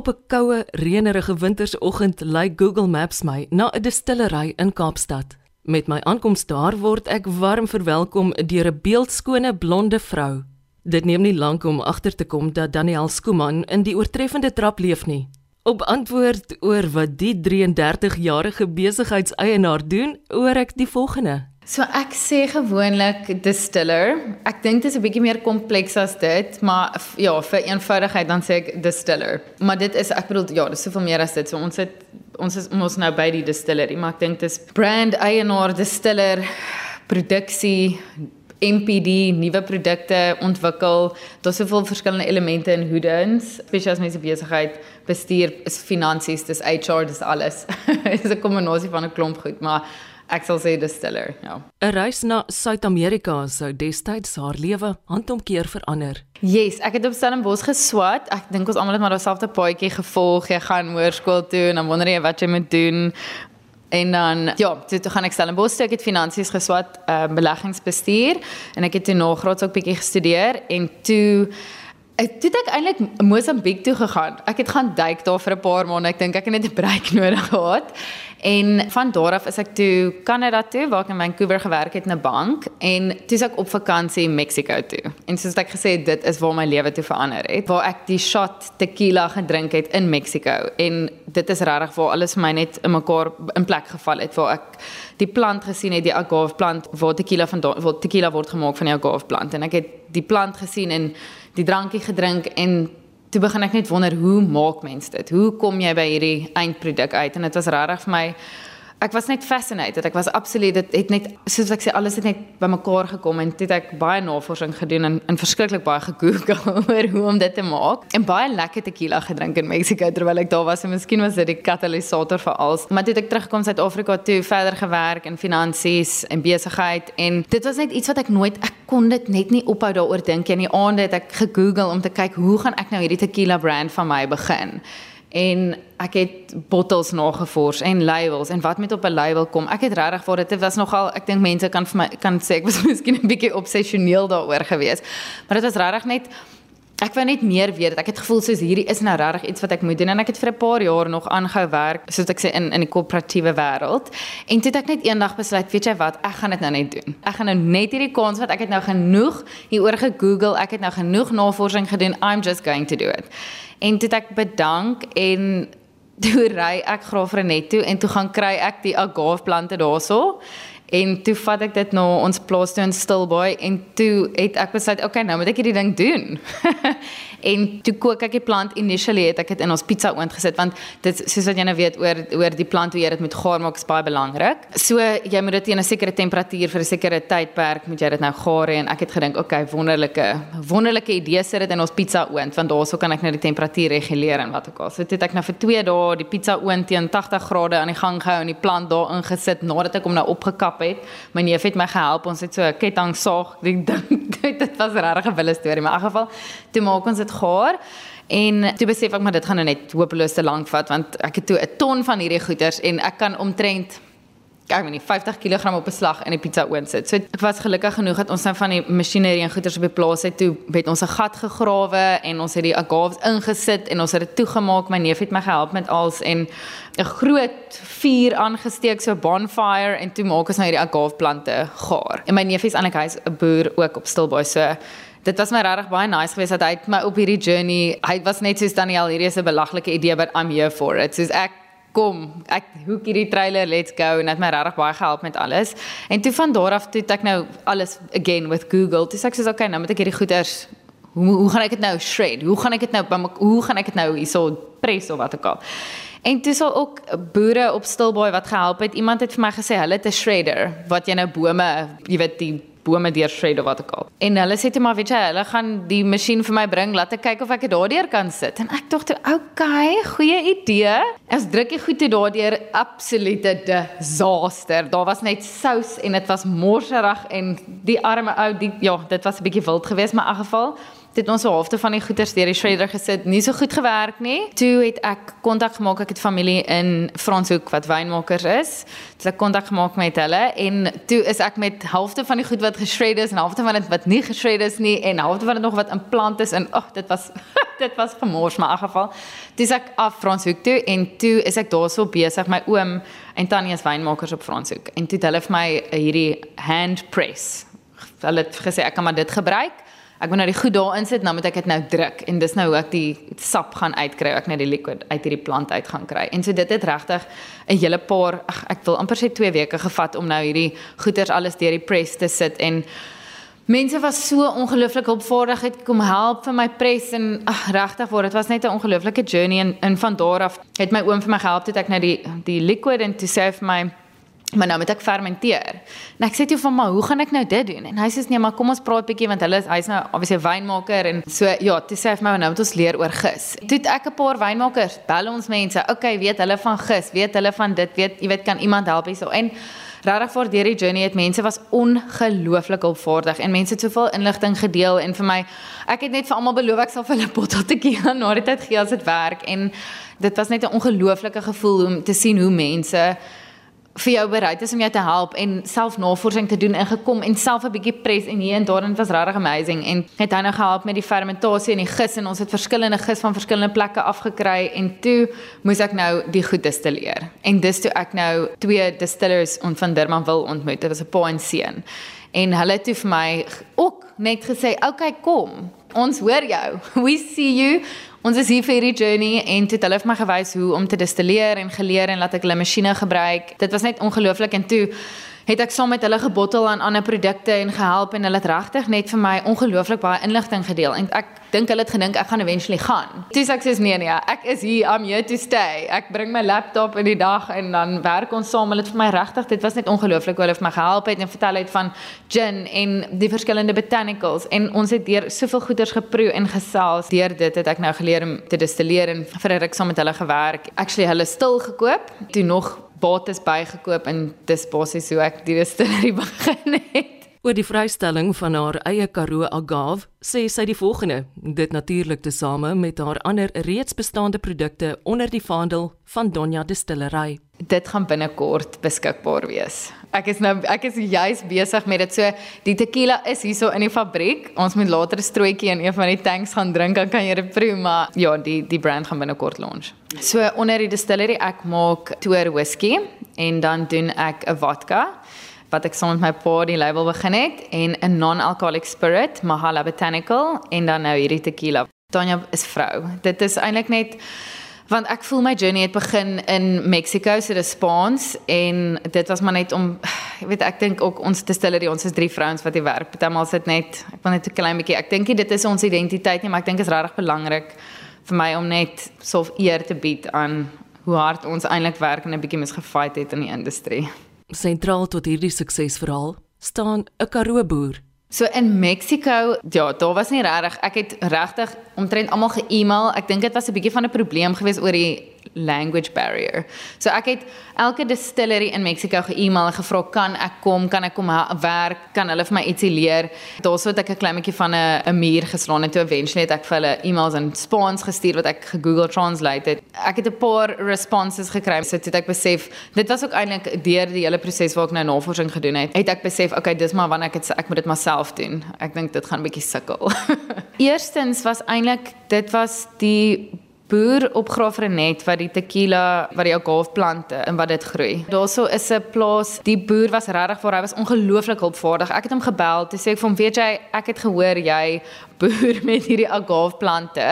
Op 'n koue, reënerige wintersoggend lei Google Maps my na 'n distillery in Kaapstad. Met my aankoms daar word ek warm verwelkom deur 'n beeldskone blonde vrou. Dit neem nie lank om agter te kom dat Daniel Skuman in die oortreffende trap leef nie. Op antwoord oor wat die 33-jarige besigheidseienaar doen, hoor ek die volgende. So ek sê gewoonlik distiller. Ek dink dit is 'n bietjie meer kompleks as dit, maar ja, vir eenvoudigheid dan sê ek distiller. Maar dit is ek bedoel ja, dis soveel meer as dit. So ons het ons is ons nou by die distillery, maar ek dink dit is brand eienaar distiller produksie MPD nuwe produkte ontwikkel. Daar's soveel verskillende elemente in hoedens, spesiaal as mense besigheid bestuur, is finansies, dis HR, dis alles. Dit is 'n kombinasie van 'n klomp goed, maar ek sal sê distiller, ja. 'n Reis na Suid-Amerika sou destyds haar lewe handomkeer verander. Yes, ek het op Stellenbosch geswat. Ek dink ons almal het maar dieselfde paadjie gevolg. Jy gaan hoërskool toe en dan wonder jy wat jy moet doen. En dan ja, toe toe gaan ek Stellenbosch toe, ek het finansies geswat, uh, beleggingsbestuur en ek het toe nagraads ook bietjie gestudeer en toe ek het ek eintlik Mosambiek toe gegaan. Ek het gaan duik daar vir 'n paar maande. Ek dink ek het net 'n breek nodig gehad. En van daar af is ek toe Kanada toe waar ek in Vancouver gewerk het in 'n bank en toe is ek op vakansie Mexico toe. En soos ek gesê het, dit is waar my lewe toe verander het. Waar ek die shot tequila gedrink het in Mexico en dit is regtig waar alles vir my net in mekaar in plek geval het waar ek die plant gesien het, die agave plant waar tequila van waar tequila word gemaak van die agave plant en ek het die plant gesien en die drankie gedrink en toe begin ek net wonder hoe maak mense dit? Hoe kom jy by hierdie eindproduk uit? En dit was regtig vir my ek was net fascinated. Ek was absoluut dit het net soos ek sê alles het net bymekaar gekom en dit ek baie navorsing gedoen en, en verskriklik baie gegoogel oor hoe om dit te maak. En baie lekker tequila gedrink in Mexico terwyl ek daar was en miskien was dit die katalisator vir alles. Maar toe ek teruggekom Suid-Afrika toe verder gewerk in finansies en besigheid en dit was net iets wat ek nooit ek kon dit net nie ophou daaroor dink en die aande het ek gegoogel om te kyk hoe gaan ek nou hierdie tequila brand van my begin en ek het bottels nagevors en labels en wat met op 'n label kom. Ek het regtig vir dit was nogal ek dink mense kan vir my kan sê ek was miskien 'n bietjie obsessioneel daaroor gewees. Maar dit was regtig net ek wou net meer weet. Ek het gevoel soos hierdie is nou regtig iets wat ek moet doen en ek het vir 'n paar jaar nog aangehou werk soos ek sê in in die koöperatiewe wêreld. En toe het ek net eendag besluit, weet jy wat, ek gaan dit nou net doen. Ek gaan nou net hierdie kans wat ek het nou genoeg hieroor gegoogel, ek het nou genoeg navorsing gedoen. I'm just going to do it. En toe ek bedank en toe ry ek Graafrenet toe en toe gaan kry ek die agave plante daarso En toe vat ek dit na ons plaas toe in Stilbaai en toe het ek besluit, okay, nou moet ek hierdie ding doen. en toe kook ek die plant initially het ek dit in ons pizza oond gesit want dit soos wat jy nou weet oor oor die plant hoe jy dit moet gaar maak is baie belangrik. So jy moet dit teen 'n sekere temperatuur vir 'n sekere tydperk moet jy dit nou gaar en ek het gedink, okay, wonderlike wonderlike idee sit dit in ons pizza oond want daarso kan ek nou die temperatuur reguleer en wat ook al. So dit het ek nou vir 2 dae die pizza oond teen 80 grade aan die gang gehou en die plant daar ingesit nadat ek hom nou opgekap het. My neef het my gehelp. Ons het so 'n ketting saag. Ek dink dit was regtig 'n wille storie, maar in elk geval toe maak ons dit gaar. En toe besef ek maar dit gaan nou net hopeloos te lank vat want ek het toe 'n ton van hierdie goeders en ek kan omtrent ek weet nie 50 kg op 'n slag in die pizza oond sit. So ek was gelukkig genoeg dat ons nou van die masjinerie en goeders op die plaas het toe het ons 'n gat gegrawe en ons het die agaves ingesit en ons het dit toegemaak. My neef het my gehelp met alles en 'n groot vuur aangesteek so bonfire en toe maak ons nou hierdie agave plante gaar. En my neef is eintlik hy's 'n boer ook op Stilbaai so Dit was my regtig baie nice geweest dat hy my op hierdie journey, hy was net soos Daniel, hierdie is 'n belaglike idee but I'm here for it. Soos ek kom, ek hoek hierdie trailer, let's go en dit my regtig baie gehelp met alles. En toe van daar af toe ek nou alles again with Google. Dis ek sê okay, nou moet ek hierdie goeders hoe hoe gaan ek dit nou shred? Hoe gaan ek dit nou hoe gaan ek dit nou hierso pres of wat ook al. En dis al ook boere op Stilbaai wat gehelp het. Iemand het vir my gesê hulle het 'n shredder wat jy nou bome, jy weet die bome deur shred of wat ook al. En hulle sê toe maar weet jy, hulle gaan die masjien vir my bring, laat ek kyk of ek dit daardeur kan sit. En ek dink toe, okay, goeie idee. As druk jy goed toe daardeur, absolute disaster. Daar was net sous en dit was morserig en die arme ou, die ja, dit was 'n bietjie wild geweest, maar in elk geval Dit ons halfte van die goeders deur die shredder gesit, nie so goed gewerk nie. Toe het ek kontak gemaak, ek het familie in Franshoek wat wynmakers is. Toe ek kontak gemaak met hulle en toe is ek met halfte van die goed wat geshred is en halfte van dit wat nie geshred is nie en halfte van dit nog wat in plant is en ag, oh, dit was dit was gemors maar in geval. Dis ek af Franshoek toe en toe is ek daarso besig my oom en tannie is wynmakers op Franshoek en toe het hulle vir my hierdie hand press. Hulle het gesê ek kan maar dit gebruik. Ek moet nou die goed daarin sit, nou moet ek dit nou druk. En dis nou hoe ek die sap gaan uitkry, ek net die liquid uit hierdie plant uit gaan kry. En so dit het regtig 'n hele paar ag ek wil amper sê 2 weke gevat om nou hierdie goeders alles deur die press te sit. En Mense was so ongelooflik hulpvaardig het kom help vir my pres en ag regtig waar dit was net 'n ongelooflike journey. En in van daar af het my oom vir my gehelp toe ek nou die die liquid en toe sê vir my maar nou moet ek fermenteer. En ek sê toe van maar hoe gaan ek nou dit doen? En hy sê nee, maar kom ons praat bietjie want hulle is hy's nou obviously 'n wynmaker en so ja, toe sê hy vir my nou moet ons leer oor gis. Toe ek 'n paar wynmakers bel ons mense. Okay, weet hulle van gis? Weet hulle van dit? Weet jy weet kan iemand help hierso? En regtig vir deur die journey het mense was ongelooflik opvaardig en mense het soveel inligting gedeel en vir my ek het net vir almal beloof ek sal vir hulle bottel te gee na die tyd gee as dit werk en dit was net 'n ongelooflike gevoel om te sien hoe mense vir jou bereid is om jou te help en self navorsing te doen en gekom en self 'n bietjie pres en hier en daar en dit was regtig amazing en het hy nou gehelp met die fermentasie en die gis en ons het verskillende gis van verskillende plekke afgekry en toe moes ek nou die goed distilleer. En dis toe ek nou twee distillers on van Durbanville ontmoet. Dit was 'n pa en seun. En hulle het toe vir my ook net gesê okay kom. Ons hoor jou. We see you Ons is hier vir hierdie journey en toe het hulle vir my gewys hoe om te distilleer en geleer en laat ek hulle masjiene gebruik. Dit was net ongelooflik en toe het ek saam met hulle gebottel aan ander produkte en gehelp en hulle het regtig net vir my ongelooflik baie inligting gedeel en ek dink hulle het gedink ek gaan eventually gaan. Toe sê ek sê nee nee, ek is hier, I'm here to stay. Ek bring my laptop in die dag en dan werk ons saam. Hulle het vir my regtig, dit was net ongelooflik hoe hulle vir my gehelp het en vertel het van gin en die verskillende botanicals en ons het deur soveel goeders geproe en gesels. Deur dit het ek nou geleer om te distilleer en vir 'n ruk saam met hulle gewerk. Actually hulle stil gekoop, toe nog bates bygekoop en dis basies hoe ek die distillery begin het. Oor die vrystelling van haar eie Karoo Agave sê sy die volgende: Dit natuurlik tesame met haar ander reeds bestaande produkte onder die vaandel van Donja Distillery. Dit gaan binnekort beskikbaar wees. Ek is nou ek is juis besig met dit. So die tequila is hierso in die fabriek. Ons moet later 'n strootjie in een van die tanks gaan drink, dan kan jy dit proe, maar ja, die die brand gaan binnekort launch. So onder die distillery ek maak toer whisky en dan doen ek 'n vodka wat ek saam met my pa die label begin het en 'n non-alcoholic spirit, Mahala Botanical en dan nou hierdie tequila. Tanya is vrou. Dit is eintlik net want ek voel my journey het begin in Mexico, so dis Spaans en dit was maar net om jy weet ek dink ook ons distillery, ons is drie vrouens wat hier werk. Partymal sit net ek wil net 'n klein bietjie. Ek dink dit is ons identiteit nie, maar ek dink is regtig belangrik vir my om net so eer te bied aan hoe hard ons eintlik werk en 'n bietjie mis gefight het in die industrie. Sentraal tot hierdie suksesverhaal staan 'n Karoo boer. So in Mexico, ja, daar was nie regtig. Ek het regtig omtrent almal ge-email. Ek dink dit was 'n bietjie van 'n probleem geweest oor die language barrier. So ek het elke distillery in Mexico ge-email gevra kan ek kom, kan ek kom werk, kan hulle vir my ietsie leer. Daarso het ek 'n klein bietjie van 'n 'n muur geslaan en toe eventually het ek vir hulle emails in Spaans gestuur wat ek ge-Google Translate het. Ek het 'n paar responses gekry. So dit ek besef, dit was ook eintlik deur die hele proses waar ek nou navorsing gedoen het, het ek besef, okay, dis maar wanneer ek het ek moet dit maar self doen. Ek dink dit gaan 'n bietjie sukkel. Eerstens was eintlik dit was die boer op Graafrenet wat die tequila wat die agave plante en wat dit groei. Daarso is 'n plaas, die boer was regtig vir hy was ongelooflik hulpvaardig. Ek het hom gebel te sê ek van weet jy, ek het gehoor jy boer met hierdie agave plante.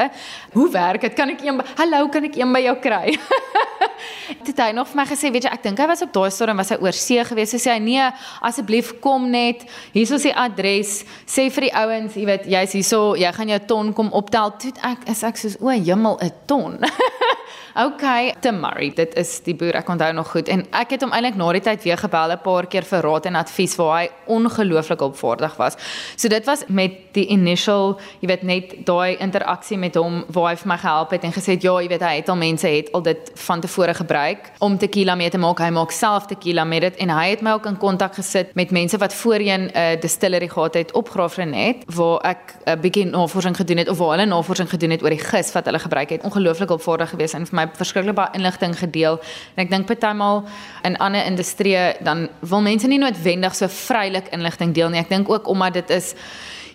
Hoe werk dit? Kan ek een Hallo, kan ek een by jou kry? Dit hy nog vir my gesê, weet jy, ek dink hy was op daai stadium was hy oor see gewees. Sy sê hy nee, asseblief kom net. Hier is die adres. Sê vir die ouens, jy weet, jy's hierso, jy gaan jou ton kom optel. Toe ek is ek soos o, hemel, 'n ton. Okay, Tim Murray, dit is die boer ek onthou nog goed en ek het hom eintlik na die tyd weer gebel 'n paar keer vir raad en advies waar hy ongelooflik opvaardig was. So dit was met die initial, jy weet net daai interaksie met hom waar hy vir my gehelp het en gesê het ja, jy weet hy het al mense het al dit van tevore gebruik om tequila mee te maak. Hy maak self tequila met dit en hy het my ook in kontak gesit met mense wat voorheen 'n uh, distillery gehad het op Graafrenet waar ek 'n uh, bietjie navorsing gedoen het of waar hulle navorsing gedoen het oor die gis wat hulle gebruik het. Ongelooflik opvaardig geweest en vir my verskriklik baie inligting gedeel. En ek dink partymal in ander industrieë dan wil mense nie noodwendig so vrylik inligting deel nie. Ek dink ook omdat dit is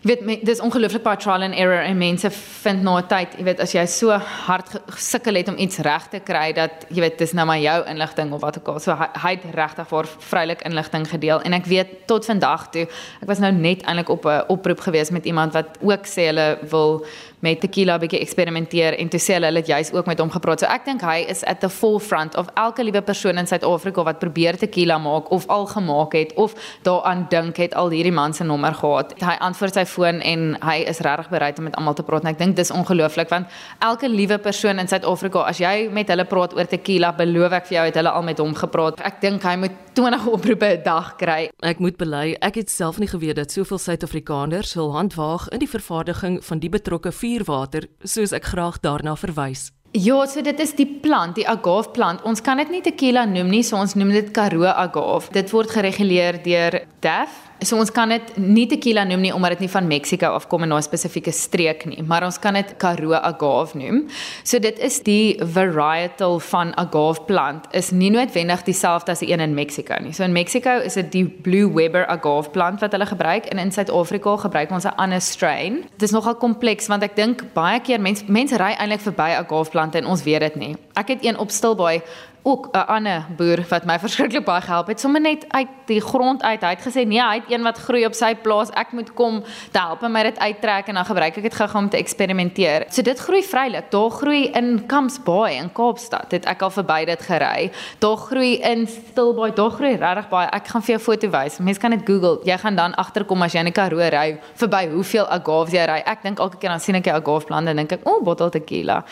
jy weet dis ongelooflik baie trial and error en mense vind na 'n tyd, jy weet as jy so hard gesukkel het om iets reg te kry dat jy weet dis nou maar jou inligting of wat ook al. So hy, hy het regtig vir vrylik inligting gedeel en ek weet tot vandag toe, ek was nou net eintlik op 'n oproep gewees met iemand wat ook sê hulle wil met tequila bietjie eksperimenteer en toe sê hulle hulle het juist ook met hom gepraat. So ek dink hy is at the forefront of elke liewe persoon in Suid-Afrika wat probeer tequila maak of al gemaak het of daaraan dink het al hierdie man se nommer gehad. Hy antwoord sy foon en hy is regtig bereid om met almal te praat en ek dink dis ongelooflik want elke liewe persoon in Suid-Afrika as jy met hulle praat oor tequila, beloof ek vir jou het hulle al met hom gepraat. Ek dink hy moet 20 oproepe 'n dag kry. Ek moet bely, ek het self nie geweet dat soveel Suid-Afrikaners hul hand waag in die vervaardiging van die betrokke vuurwater, soos ek graag daarna verwys. Ja, so dit is die plant, die agave plant. Ons kan dit nie tequila noem nie, so ons noem dit Karoo agave. Dit word gereguleer deur DAF, So ons kan dit nie tequila noem nie omdat dit nie van Mexiko afkom en na 'n spesifieke streek nie, maar ons kan dit Karoo agave noem. So dit is die varietal van agave plant is nie noodwendig dieselfde as die een in Mexiko nie. So in Mexiko is dit die Blue Weber agave plant wat hulle gebruik en in Suid-Afrika gebruik ons 'n ander strain. Dit is nogal kompleks want ek dink baie keer mense mense ry eintlik verby agave plante en ons weet dit nie. Ek het een op Stilbaai ook 'n ander boer wat my verskriklik baie gehelp het, sommer net uit die grond uit. Hy het gesê nee, hy het een wat groei op sy plaas. Ek moet kom te help en my dit uittrek en dan gebruik ek dit gou om te eksperimenteer. So dit groei vrylik. Daar groei in Kampsbaai in Kaapstad. Het ek al verby dit gery. Daar groei in Stilbaai. Daar groei regtig baie. Ek gaan vir jou foto wys. Mense kan dit Google. Jy gaan dan agterkom as jy in 'n Karoo ry verby hoeveel agaves jy ry. Ek dink elke keer dan sien ek 'n agave plant en dink ek, "O, oh, bottel tequila."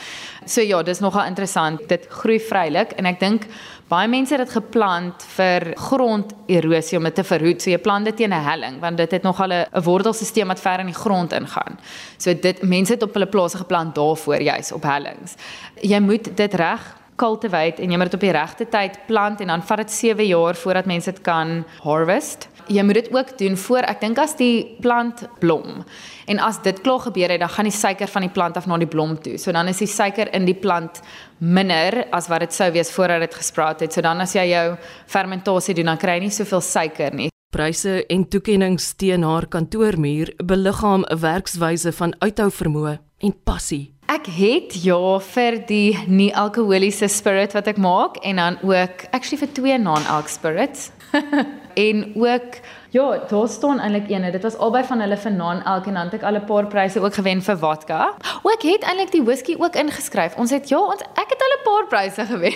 So ja, dis nogal interessant. Dit groei vrylik en ek dink baie mense het dit geplant vir gronderosie om dit te verhoed. So jy plant dit teen 'n helling want dit het nog al 'n wortelstelsel wat ver in die grond ingaan. So dit mense het op hulle plase geplant daarvoor juis op hellings. Jy moet dit reg cultivate en jy moet dit op die regte tyd plant en dan vat dit 7 jaar voordat mense dit kan harvest jy moet dit ook doen voor ek dink as die plant blom. En as dit klaar gebeur het, dan gaan die suiker van die plant af na die blom toe. So dan is die suiker in die plant minder as wat dit sou wees voordat dit gespraat het. So dan as jy jou fermentasie doen, dan kry jy nie soveel suiker nie. Pryse en toekenninge teen haar kantoormuur beliggaam 'n werkswyse van uithou vermoë en passie. Ek het ja vir die nie alkoholiese spirit wat ek maak en dan ook actually vir twee non-alc spirits. en ook ja, daar staan eintlik een. Dit was albei van hulle vir Naan elk en dan het ek al 'n paar pryse ook gewen vir vodka. O, ek het eintlik die whisky ook ingeskryf. Ons het ja, ons ek het al 'n paar pryse gewen.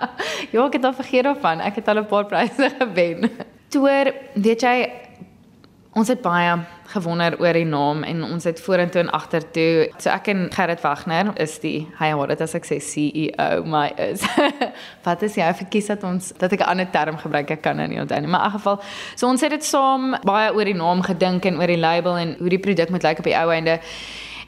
ja, ek het al vergeet daarvan. Ek het al 'n paar pryse gewen. Toer, weet jy, ons het baie gewonder oor die naam en ons het vorentoe en agtertoe. So ek en Gerrit Wagner is die hy hoor dit as ek sê CEO my is. Wat is jy verkies dat ons dat ek 'n ander term gebruik ek kan nou nie onthou nie. Maar in geval, so ons het dit saam baie oor die naam gedink en oor die label en hoe die produk moet lyk op die ou einde.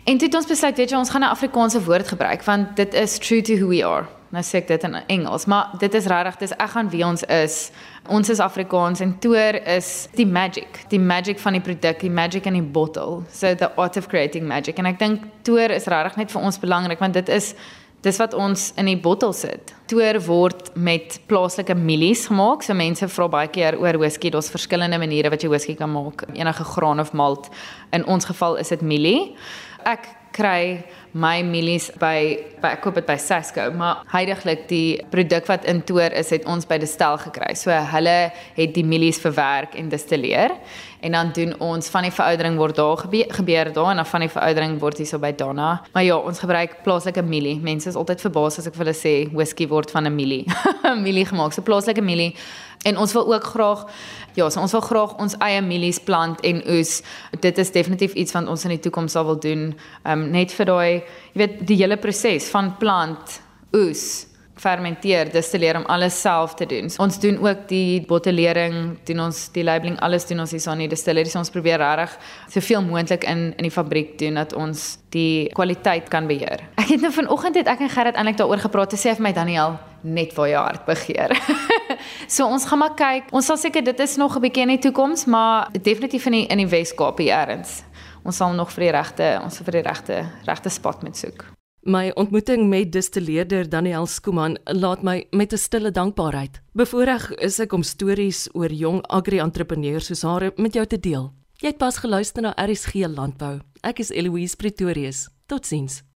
En toe het ons besluit, weet jy, ons gaan 'n Afrikaanse woord gebruik want dit is true to who we are. Nou sê ek dit in Engels, maar dit is regtig, dis ek gaan wie ons is. Ons is Afrikaans en toer is die magic, die magic van die produk, die magic in die bottle. So the art of creating magic. En ek dink toer is regtig net vir ons belangrik want dit is dis wat ons in die bottel sit. Toer word met plaaslike mielies gemaak. So mense vra baie keer oor whisky. Daar's verskillende maniere wat jy whisky kan maak. Enige graan of malt. In ons geval is dit mielie. Ek kry my mielies by by ek koop dit by Sasco, maar heidaglik die produk wat in toer is, het ons by Destel gekry. So hulle het die mielies verwerk en distilleer en dan doen ons van die veroudering word daar gebeur, gebeur daar en dan van die veroudering word hierso by Donna. Maar ja, ons gebruik plaaslike mielie. Mense is altyd verbaas as ek vir hulle sê whisky word van 'n mielie. mielie gemaak. So plaaslike mielie En ons wil ook graag ja, so ons wil graag ons eie mielies plant en oes. Dit is definitief iets wat ons in die toekoms sal wil doen. Ehm um, net vir daai, jy weet, die hele proses van plant oes fermenteer, distilleer om alles self te doen. Ons doen ook die bottelering, doen ons die labeling, alles doen ons hier aan die distillery. Ons probeer regtig soveel moontlik in in die fabriek doen dat ons die kwaliteit kan beheer. Ek het nou vanoggend het ek en Gerrit eintlik daaroor gepraat. Sy sê vir my Daniel net waar jou hart begeer. so ons gaan maar kyk. Ons sal seker dit is nog 'n bietjie in die toekoms, maar definitief in die in die Wes-Kaap hier ergens. Ons sal nog vir die regte, ons vir die regte regte spot moet soek. My ontmoeting met distilleerder Daniel Skuman laat my met 'n stille dankbaarheid. Bevoorreg is ek om stories oor jong agri-entrepreneurs soos haar met jou te deel. Jy het pas geluister na RSG Landbou. Ek is Eloise Pretorius. Totsiens.